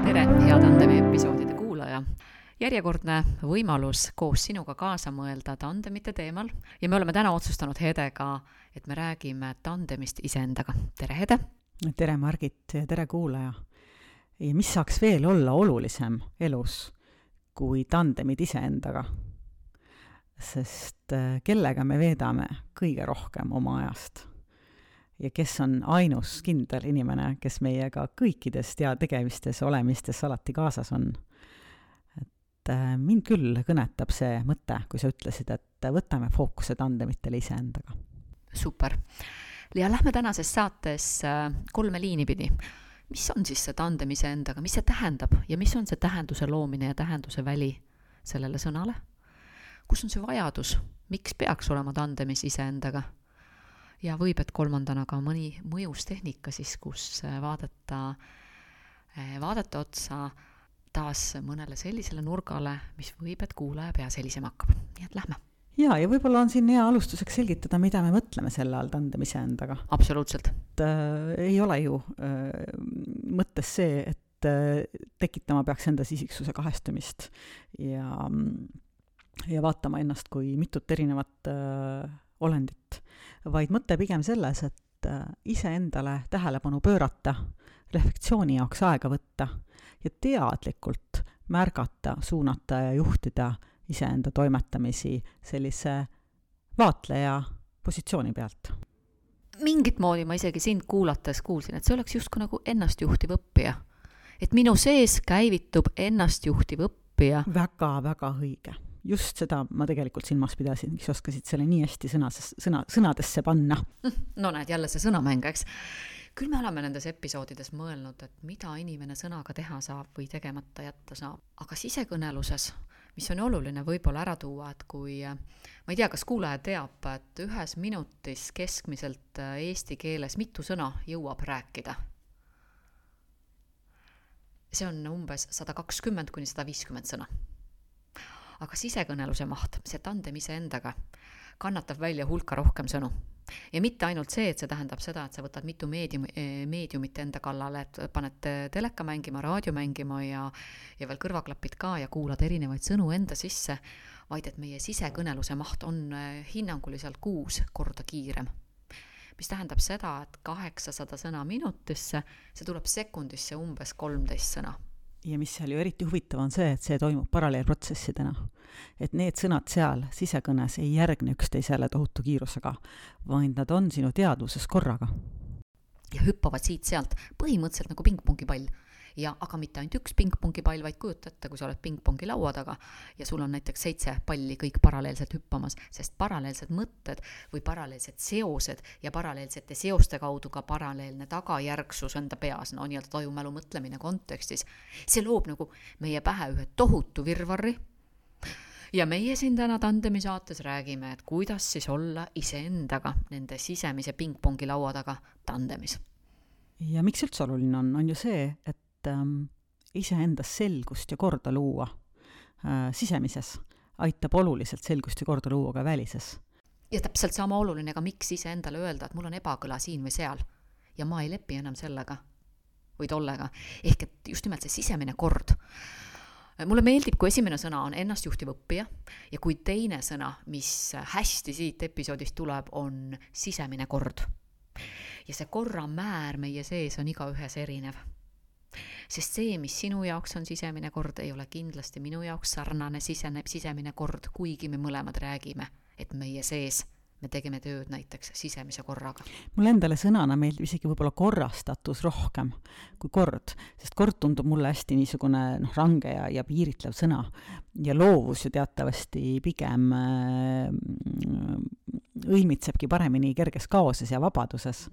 tere, hea Tandemi episoodide kuulaja! järjekordne võimalus koos sinuga kaasa mõelda tandemite teemal ja me oleme täna otsustanud Hedega, et me räägime tandemist iseendaga. tere, Hede! tere, Margit ja tere, kuulaja! ja mis saaks veel olla olulisem elus kui tandemid iseendaga? sest äh, kellega me veedame kõige rohkem oma ajast? Ja kes on ainus kindel inimene, kes meiega kõikides tea-, tegemistes, olemistes alati kaasas on. et äh, mind küll kõnetab see mõte, kui sa ütlesid, et võtame fookuse tandemitele iseendaga. super. ja lähme tänases saates äh, kolme liini pidi. mis on siis see tandem iseendaga, mis see tähendab ja mis on see tähenduse loomine ja tähenduse väli sellele sõnale? kus on see vajadus, miks peaks olema tandemis iseendaga ja võib, et kolmandana ka mõni mõjustehnika siis, kus äh, vaadata, äh, vaadata otsa taas mõnele sellisele nurgale, mis võib, et kuulaja peas helisema hakkab, nii et lähme. jaa, ja võib-olla on siin hea alustuseks selgitada, mida me mõtleme selle all tandemise endaga. absoluutselt. et äh, ei ole ju äh, mõttes see, et äh, tekitama peaks endas isiksuse kahestumist ja, ja vaatama ennast kui mitut erinevat äh, olendit vaid mõte pigem selles, et äh, iseendale tähelepanu pöörata, reflektsiooni jaoks aega võtta ja teadlikult märgata, suunata ja juhtida iseenda toimetamisi sellise vaatleja positsiooni pealt. mingit moodi ma isegi sind kuulates kuulsin, et see oleks justkui nagu ennastjuhtiv õppija. et minu sees käivitub ennastjuhtiv õppija väga,. väga-väga õige just seda ma tegelikult silmas pidasin, kes oskasid selle nii hästi sõnas, sõna, sõnadesse panna. no näed, jälle see sõnamäng, eks. küll me oleme nendes episoodides mõelnud, et mida inimene sõnaga teha saab või tegemata jätta saab, aga sisekõneluses, mis on oluline võib-olla ära tuua, et kui ma ei tea, kas kuulaja teab, et ühes minutis keskmiselt eesti keeles mitu sõna jõuab rääkida see on umbes sada kakskümmend kuni sada viiskümmend sõna aga sisekõneluse maht, see tandem iseendaga, kannatab välja hulka rohkem sõnu. ja mitte ainult see, et see tähendab seda, et sa võtad mitu meedium, eh, meediumit enda kallale, et paned teleka mängima, raadio mängima ja ja veel kõrvaklapid ka ja kuulad erinevaid sõnu enda sisse, vaid et meie sisekõneluse maht on eh, hinnanguliselt kuus korda kiirem mis tähendab seda, et kaheksasada sõna minutisse, see tuleb sekundisse umbes kolmteist sõna ja mis seal ju eriti huvitav on see, et see toimub paralleelprotsessidena. et need sõnad seal sisekõnes ei järgne üksteisele tohutu kiirusega, vaid nad on sinu teadvuses korraga. ja hüppavad siit-sealt, põhimõtteliselt nagu pingpongi pall ja aga mitte ainult üks pingpongipall, vaid kujuta ette, kui sa oled pingpongi laua taga ja sul on näiteks seitse palli kõik paralleelselt hüppamas, sest paralleelsed mõtted või paralleelsed seosed ja paralleelsete seoste kaudu ka paralleelne tagajärgsus enda peas, no nii-öelda tajumälu mõtlemine kontekstis, see loob nagu meie pähe ühe tohutu virvarri ja meie siin täna Tandemi saates räägime, et kuidas siis olla iseendaga nende sisemise pingpongi laua taga tandemis. ja miks üldse oluline on, on ju see, et ähm, iseendas selgust ja korda luua äh, sisemises, aitab oluliselt selgust ja korda luua ka välises. ja täpselt sama oluline ka, miks iseendale öelda, et mul on ebakõla siin või seal ja ma ei lepi enam sellega või tollega. ehk et just nimelt see sisemine kord mulle meeldib, kui esimene sõna on ennastjuhtiv õppija ja kui teine sõna, mis hästi siit episoodist tuleb, on sisemine kord. ja see korra määr meie sees on igaühes erinev sest see, mis sinu jaoks on sisemine kord, ei ole kindlasti minu jaoks sarnane sisene, sisemine kord, kuigi me mõlemad räägime, et meie sees me tegime tööd näiteks sisemise korraga. mulle endale sõnana meeldib isegi võib-olla korrastatus rohkem kui kord, sest kord tundub mulle hästi niisugune noh, range ja, ja piiritlev sõna. ja loovus ju teatavasti pigem äh, õilmitsebki paremini kerges kaoses ja vabaduses.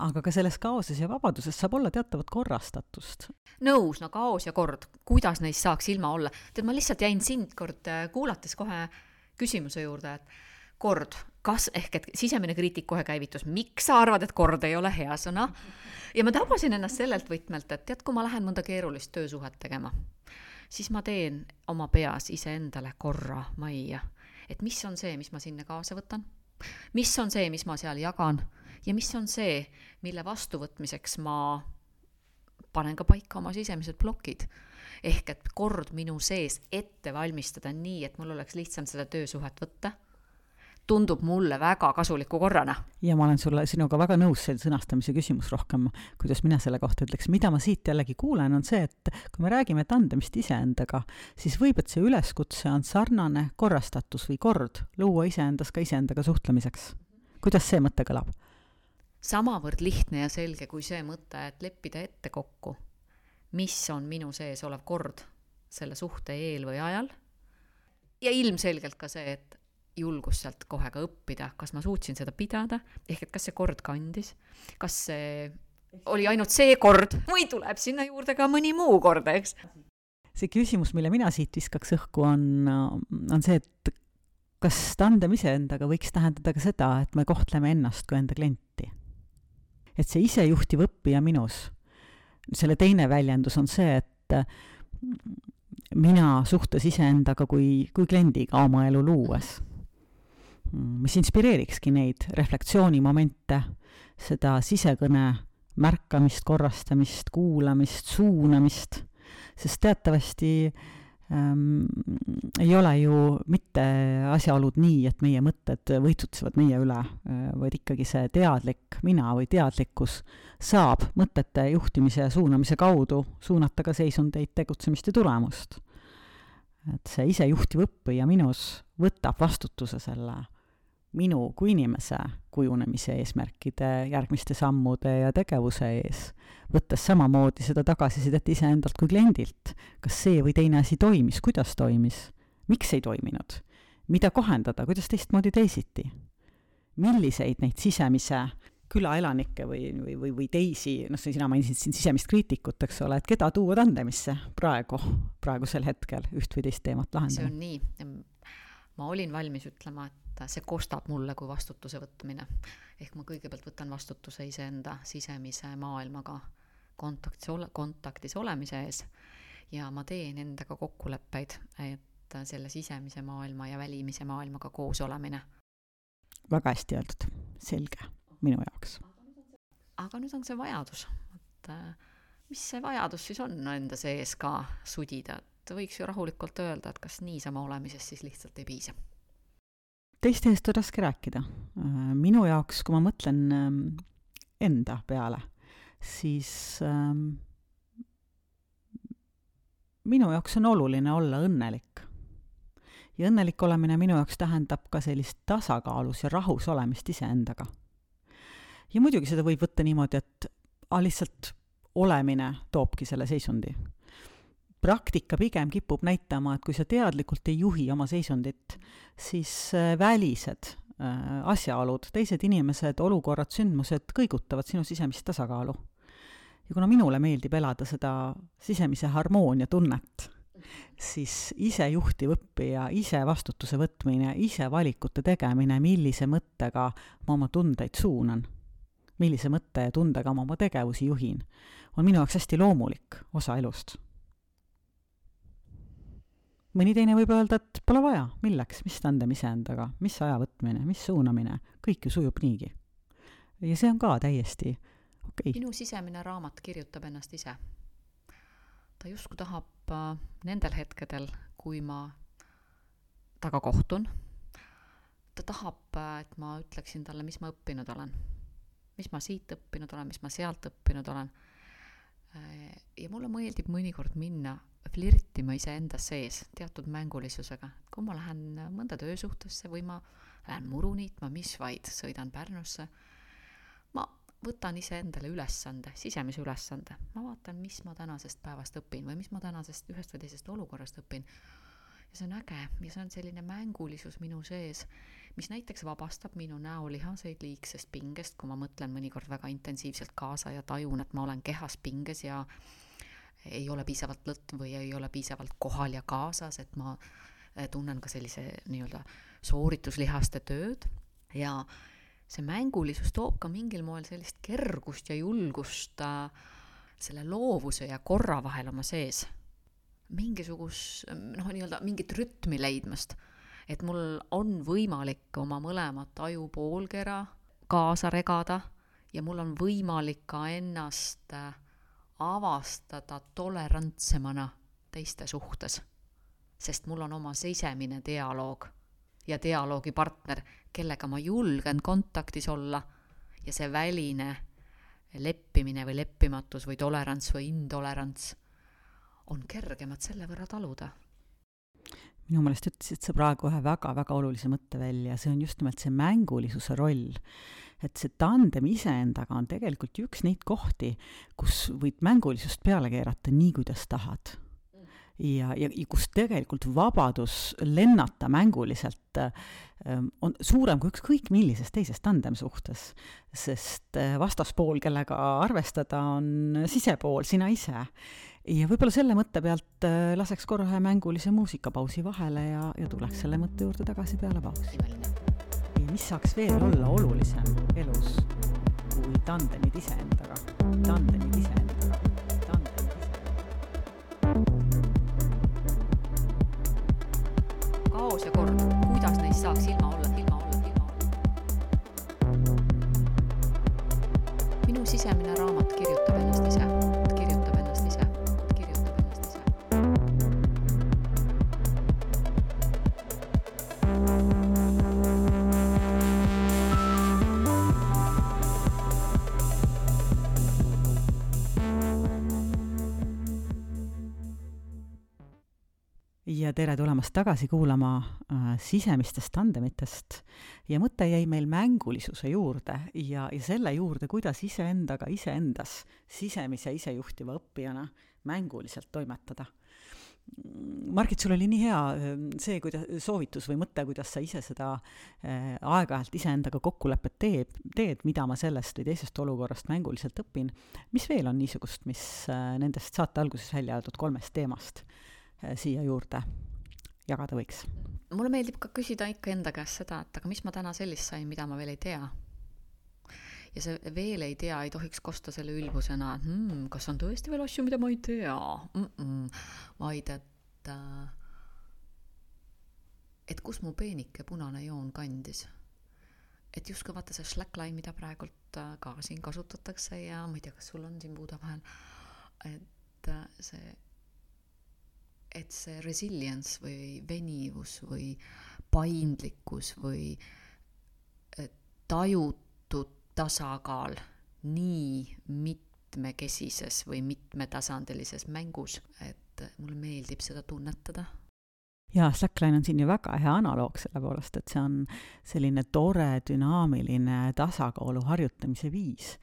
aga ka selles kaoses ja vabaduses saab olla teatavat korrastatust. nõus, no kaos ja kord, kuidas neist saaks ilma olla? tead, ma lihtsalt jäin sind kord äh, kuulates kohe küsimuse juurde, et kord, kas, ehk et sisemine kriitik kohe käivitus, miks sa arvad, et kord ei ole hea sõna? ja ma tabasin ennast sellelt võtmelt, et tead, kui ma lähen mõnda keerulist töösuhet tegema, siis ma teen oma peas iseendale korra majja, et mis on see, mis ma sinna kaasa võtan mis on see, mis ma seal jagan ja mis on see, mille vastuvõtmiseks ma panen ka paika oma sisemised plokid. ehk et kord minu sees ette valmistada nii, et mul oleks lihtsam seda töösuhet võtta tundub mulle väga kasuliku korrana. ja ma olen sulle, sinuga väga nõus, see sõnastamise küsimus rohkem, kuidas mina selle kohta ütleks, mida ma siit jällegi kuulen, on see, et kui me räägime tandemist iseendaga, siis võib, et see üleskutse on sarnane korrastatus või kord luua iseendas ka iseendaga suhtlemiseks. kuidas see mõte kõlab? samavõrd lihtne ja selge kui see mõte, et leppida ette kokku, mis on minu sees olev kord selle suhte eel või ajal ja ilmselgelt ka see, et julgus sealt kohe ka õppida, kas ma suutsin seda pidada, ehk et kas see kord kandis, kas see oli ainult see kord või tuleb sinna juurde ka mõni muu kord, eks. see küsimus, mille mina siit viskaks õhku, on, on see, et kas tandem iseendaga võiks tähendada ka seda, et me kohtleme ennast kui enda klienti? et see isejuhtiv õppija minus, selle teine väljendus on see, et mina suhtes iseendaga kui, kui kliendiga oma elu luues mis inspireerikski neid reflektsioonimomente, seda sisekõne märkamist, korrastamist, kuulamist, suunamist, sest teatavasti ähm, ei ole ju mitte asjaolud nii, et meie mõtted võitsutsevad meie üle, äh, vaid ikkagi see teadlik mina või teadlikkus saab mõtete juhtimise ja suunamise kaudu suunata ka seisundeid, tegutsemist ja tulemust. et see isejuhtiv õppija minus võtab vastutuse selle minu kui inimese kujunemise eesmärkide, järgmiste sammude ja tegevuse ees, võttes samamoodi seda tagasisidet iseendalt kui kliendilt. kas see või teine asi toimis, kuidas toimis, miks ei toiminud, mida kohendada, kuidas teistmoodi teisiti? milliseid neid sisemise külaelanikke või, või, või, või teisi, noh, sina mainisid siin sisemist kriitikut, eks ole, et keda tuua tandemisse praegu, praegusel hetkel üht või teist teemat lahendama? see on nii. ma olin valmis ütlema, et et see kostab mulle kui vastutuse võtmine. ehk ma kõigepealt võtan vastutuse iseenda sisemise maailmaga kontaktis ole, kontaktis olemise ees ja ma teen endaga kokkuleppeid, et selle sisemise maailma ja välimise maailmaga koos olemine. väga hästi öeldud, selge minu jaoks. aga nüüd on see vajadus, et mis see vajadus siis on enda sees ka sudida, et võiks ju rahulikult öelda, et kas niisama olemisest siis lihtsalt ei piisa teiste eest on raske rääkida. Äh, minu jaoks, kui ma mõtlen ähm, enda peale, siis ähm, minu jaoks on oluline olla õnnelik. ja õnnelik olemine minu jaoks tähendab ka sellist tasakaalus ja rahus olemist iseendaga. ja muidugi seda võib võtta niimoodi, et a, lihtsalt olemine toobki selle seisundi praktika pigem kipub näitama, et kui sa teadlikult ei juhi oma seisundit, siis äh, välised äh, asjaolud, teised inimesed, olukorrad, sündmused kõigutavad sinu sisemist tasakaalu. ja kuna minule meeldib elada seda sisemise harmoonia tunnet, siis isejuhtiv õppija, ise vastutuse võtmine, ise valikute tegemine, millise mõttega ma oma tundeid suunan, millise mõtte ja tundega ma oma tegevusi juhin, on minu jaoks hästi loomulik osa elust mõni teine võib öelda, et pole vaja, milleks, mis tandem iseendaga, mis aja võtmine, mis suunamine, kõik ju sujub niigi. ja see on ka täiesti okei okay.. minu sisemine raamat kirjutab ennast ise. ta justkui tahab äh, nendel hetkedel, kui ma temaga kohtun, ta tahab, äh, et ma ütleksin talle, mis ma õppinud olen. mis ma siit õppinud olen, mis ma sealt õppinud olen. Äh, ja mulle meeldib mõnikord minna flirtima iseenda sees teatud mängulisusega. kui ma lähen mõnda töösuhtesse või ma lähen muru niitma, mis vaid, sõidan Pärnusse, ma võtan iseendale ülesande, sisemise ülesande. ma vaatan, mis ma tänasest päevast õpin või mis ma tänasest ühest või teisest olukorrast õpin. ja see on äge ja see on selline mängulisus minu sees, mis näiteks vabastab minu näolihaseid liigsest pingest, kui ma mõtlen mõnikord väga intensiivselt kaasa ja tajun, et ma olen kehas pinges ja ei ole piisavalt lõtt või ei ole piisavalt kohal ja kaasas, et ma äh, tunnen ka sellise nii-öelda soorituslihaste tööd ja see mängulisus toob ka mingil moel sellist kergust ja julgust äh, selle loovuse ja korra vahel oma sees. mingisugust, noh, nii-öelda mingit rütmi leidmast. et mul on võimalik oma mõlemat ajupoolkera kaasa regada ja mul on võimalik ka ennast äh, avastada tolerantsemana teiste suhtes. sest mul on oma sisemine dialoog ja dialoogipartner, kellega ma julgen kontaktis olla ja see väline leppimine või leppimatus või tolerants või intolerants on kergemad selle võrra taluda minu meelest ütlesid sa praegu ühe väga-väga olulise mõtte välja, see on just nimelt see mängulisuse roll. et see tandem iseendaga on tegelikult üks neid kohti, kus võid mängulisust peale keerata nii, kuidas tahad ja, ja, ja kus tegelikult vabadus lennata mänguliselt äh, on suurem kui ükskõik millises teises tandemsuhtes. sest äh, vastaspool, kellega arvestada, on sisepool, sina ise. Ja võib-olla selle mõtte pealt äh, laseks korra ühe mängulise muusikapausi vahele ja, ja tuleks selle mõtte juurde tagasi peale pausi. mis saaks veel olla olulisem elus kui tandemid iseendaga, tandemid iseendaga ja tere tulemast tagasi kuulama äh, sisemistest tandemitest. ja mõte jäi meil mängulisuse juurde ja, ja selle juurde, kuidas iseendaga iseendas sisemise isejuhtiva õppijana mänguliselt toimetada. Margit, sul oli nii hea äh, see, kuidas, soovitus või mõte, kuidas sa ise seda äh, aeg-ajalt iseendaga kokkulepet teeb, teed, mida ma sellest või teisest olukorrast mänguliselt õpin. mis veel on niisugust, mis äh, nendest saate alguses välja öeldud kolmest teemast äh, siia juurde jagada võiks? mulle meeldib ka küsida ikka enda käest seda, et aga mis ma täna sellist sain, mida ma veel ei tea. ja see veel ei tea ei tohiks kosta selle ülbusena, et hmm, kas on tõesti veel asju, mida ma ei tea mm, -mm. vaid et äh, et kus mu peenike punane joon kandis. et justkui vaata see slackline, mida praegult äh, ka siin kasutatakse ja ma ei tea, kas sul on siin puude vahel, et äh, see et see resilience või venivus või paindlikkus või tajutud tasakaal nii mitmekesises või mitmetasandilises mängus, et mulle meeldib seda tunnetada. jaa, Slackline on siin ju väga hea analoog selle poolest, et see on selline tore dünaamiline tasakaalu harjutamise viis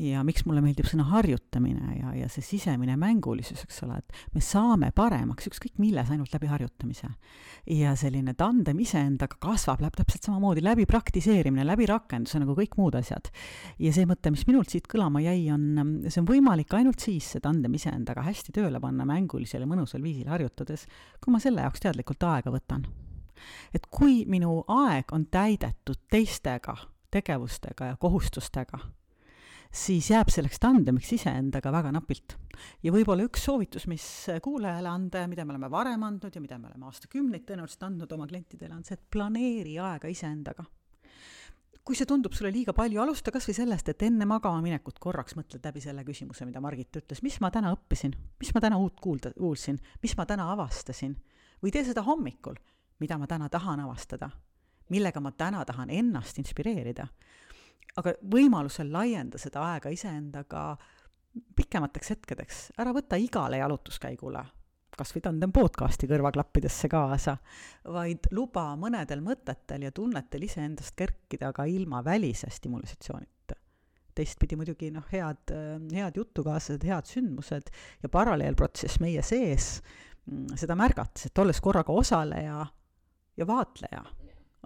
ja miks mulle meeldib sõna harjutamine ja, ja see sisemine mängulisus, eks ole, et me saame paremaks ükskõik milles ainult läbi harjutamise. ja selline tandem iseendaga kasvab, läheb täpselt samamoodi läbi praktiseerimine, läbi rakenduse nagu kõik muud asjad. ja see mõte, mis minult siit kõlama jäi, on, see on võimalik ainult siis, see tandem iseendaga hästi tööle panna mängulisel ja mõnusal viisil harjutades, kui ma selle jaoks teadlikult aega võtan. et kui minu aeg on täidetud teistega, tegevustega ja kohustustega siis jääb selleks tandemiks iseendaga väga napilt. ja võib-olla üks soovitus, mis kuulajale anda ja mida me oleme varem andnud ja mida me oleme aastakümneid tõenäoliselt andnud oma klientidele, on see, et planeeri aega iseendaga. Kui see tundub sulle liiga palju, alusta kas või sellest, et enne magama minekut korraks mõtled läbi selle küsimuse, mida Margit ütles, mis ma täna õppisin, mis ma täna uut kuulda, kuulsin, mis ma täna avastasin. või tee seda hommikul, mida ma täna tahan avastada, millega ma täna tahan ennast inspireerida aga võimalusel laienda seda aega iseendaga pikemateks hetkedeks, ära võta igale jalutuskäigule kas või tandem podcasti kõrvaklappidesse kaasa, vaid luba mõnedel mõtetel ja tunnetel iseendast kerkida ka ilma välise stimulatsioonita. teistpidi muidugi noh, head, head jutukaaslased, head sündmused ja paralleelprotsess meie sees, mm, seda märgates, et olles korraga osaleja ja vaatleja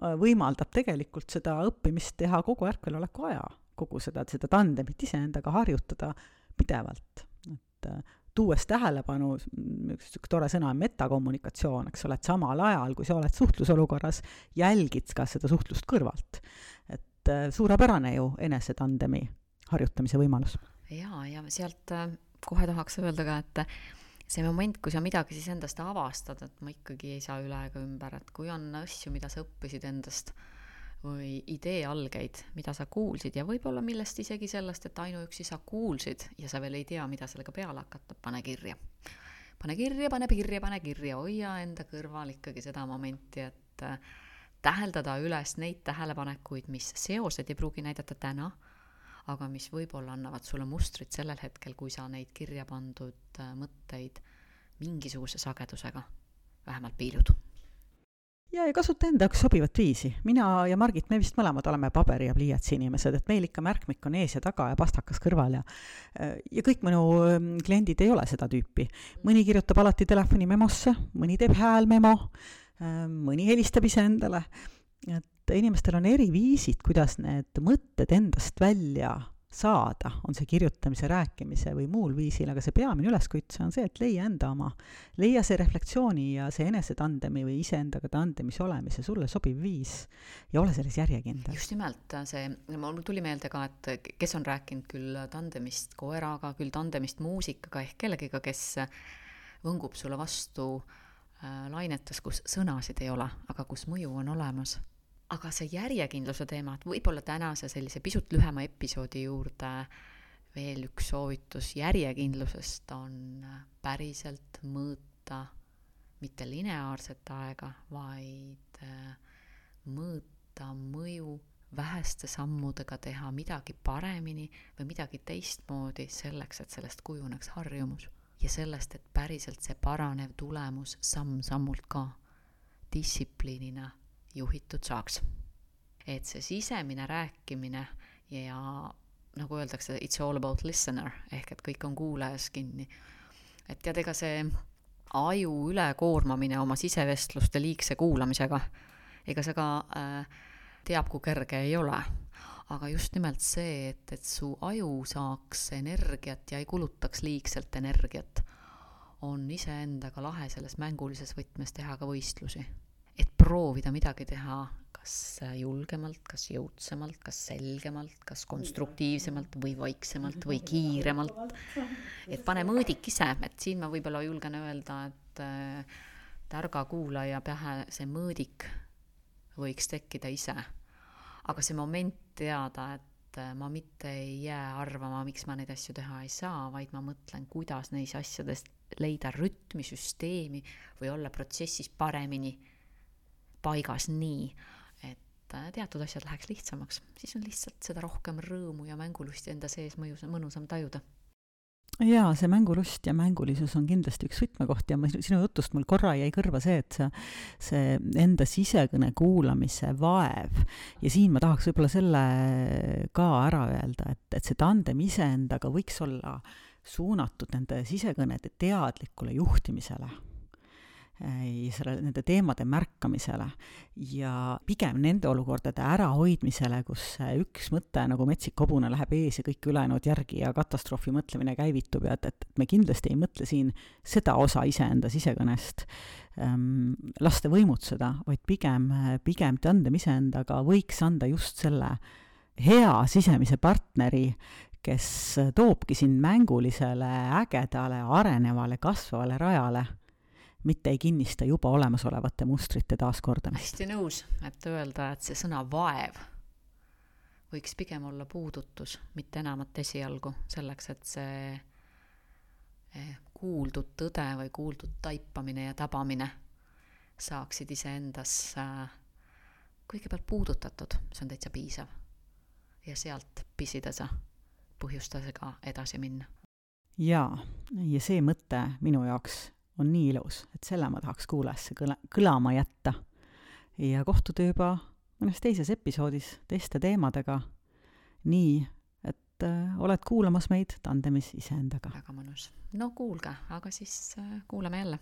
võimaldab tegelikult seda õppimist teha kogu ärkveloleku aja, kogu seda, seda tandemit iseendaga harjutada pidevalt, et äh, tuues tähelepanu, üks niisugune tore sõna on metakommunikatsioon, eks ole, et samal ajal, kui sa oled suhtlusolukorras, jälgid ka seda suhtlust kõrvalt. et äh, suurepärane ju enesetandemi harjutamise võimalus. jaa, ja sealt kohe tahaks öelda ka, et see moment, kui sa midagi siis endast avastad, et ma ikkagi ei saa üle ega ümber, et kui on asju, mida sa õppisid endast või ideealgeid, mida sa kuulsid ja võib-olla millest isegi sellest, et ainuüksi sa kuulsid ja sa veel ei tea, mida sellega peale hakata, pane kirja. pane kirja, pane kirja, pane kirja, hoia enda kõrval ikkagi seda momenti, et äh, täheldada üles neid tähelepanekuid, mis seosed ei pruugi näidata täna, aga mis võib-olla annavad sulle mustrit sellel hetkel, kui sa neid kirja pandud äh, mõtteid mingisuguse sagedusega vähemalt piilud ja, ja kasuta enda jaoks sobivat viisi. mina ja Margit, me vist mõlemad oleme paberi ja pliiatsi inimesed, et meil ikka märkmik on ees ja taga ja pastakas kõrval ja ja kõik minu ähm, kliendid ei ole seda tüüpi. mõni kirjutab alati telefoni memosse, mõni teeb häälmemo, ähm, mõni helistab iseendale, et inimestel on eri viisid, kuidas need mõtted endast välja saada, on see kirjutamise, rääkimise või muul viisil, aga see peamine üleskutse on see, et leia enda oma, leia see reflektsiooni ja see enesetandemi või iseendaga tandemis olemise sulle sobiv viis ja ole selles järjekindel. just nimelt, see, mul tuli meelde ka, et kes on rääkinud küll tandemist koeraga, küll tandemist muusikaga ehk kellegiga, kes võngub sulle vastu äh, lainetes, kus sõnasid ei ole, aga kus mõju on olemas aga see järjekindluse teema, et võib-olla tänase sellise pisut lühema episoodi juurde veel üks soovitus järjekindlusest on päriselt mõõta mitte lineaarset aega, vaid äh, mõõta mõju väheste sammudega teha midagi paremini või midagi teistmoodi selleks, et sellest kujuneks harjumus. ja sellest, et päriselt see paranev tulemus samm-sammult ka distsipliinina juhitud saaks. et see sisemine rääkimine ja nagu öeldakse, it's all about listener ehk et kõik on kuulajas kinni. et tead, ega see aju ülekoormamine oma sisevestluste liigse kuulamisega, ega see ka äh, teab, kui kerge ei ole. aga just nimelt see, et, et su aju saaks energiat ja ei kulutaks liigselt energiat, on iseendaga lahe selles mängulises võtmes teha ka võistlusi proovida midagi teha kas julgemalt, kas jõudsamalt, kas selgemalt, kas konstruktiivsemalt või vaiksemalt või kiiremalt. et pane mõõdik ise, et siin ma võib-olla julgen öelda, et äh, targa kuulaja pähe see mõõdik võiks tekkida ise. aga see moment teada, et äh, ma mitte ei jää arvama, miks ma neid asju teha ei saa, vaid ma mõtlen, kuidas neis asjades leida rütmi, süsteemi või olla protsessis paremini paigas nii, et äh, teatud asjad läheks lihtsamaks, siis on lihtsalt seda rohkem rõõmu ja mängulusti enda sees mõjus, mõnusam tajuda. Jaa, see mängulust ja mängulisus on kindlasti üks võtmekoht ja ma, sinu jutust mul korra jäi kõrva see, et sa, see enda sisekõne kuulamise vaev. Ja siin ma tahaks võib-olla selle ka ära öelda, et, et see tandem iseendaga võiks olla suunatud nende sisekõnede teadlikule juhtimisele selle, nende teemade märkamisele ja pigem nende olukordade ärahoidmisele, kus üks mõte nagu metsik hobune läheb ees ja kõik ülejäänud järgi ja katastroofi mõtlemine käivitub ja et, et me kindlasti ei mõtle siin seda osa iseenda sisekõnest ähm, lasta võimutseda, vaid pigem, pigem tandem iseendaga võiks anda just selle hea sisemise partneri, kes toobki sind mängulisele, ägedale, arenevale, kasvavale rajale mitte ei kinnista juba olemasolevate mustrite taaskordamist. hästi nõus, et öelda, et see sõna vaev võiks pigem olla puudutus, mitte enamat esialgu, selleks et see eh, kuuldud tõde või kuuldud taipamine ja tabamine saaksid iseendas kõigepealt puudutatud, see on täitsa piisav. ja sealt pisidasa põhjustusega edasi minna. jaa, ja see mõte minu jaoks on nii ilus, et selle ma tahaks kuulajasse kõla, kõlama jätta. ja kohtuda juba mõnes teises episoodis teiste teemadega, nii et äh, oled kuulamas meid tandemis iseendaga. väga mõnus. no kuulge, aga siis äh, kuulame jälle.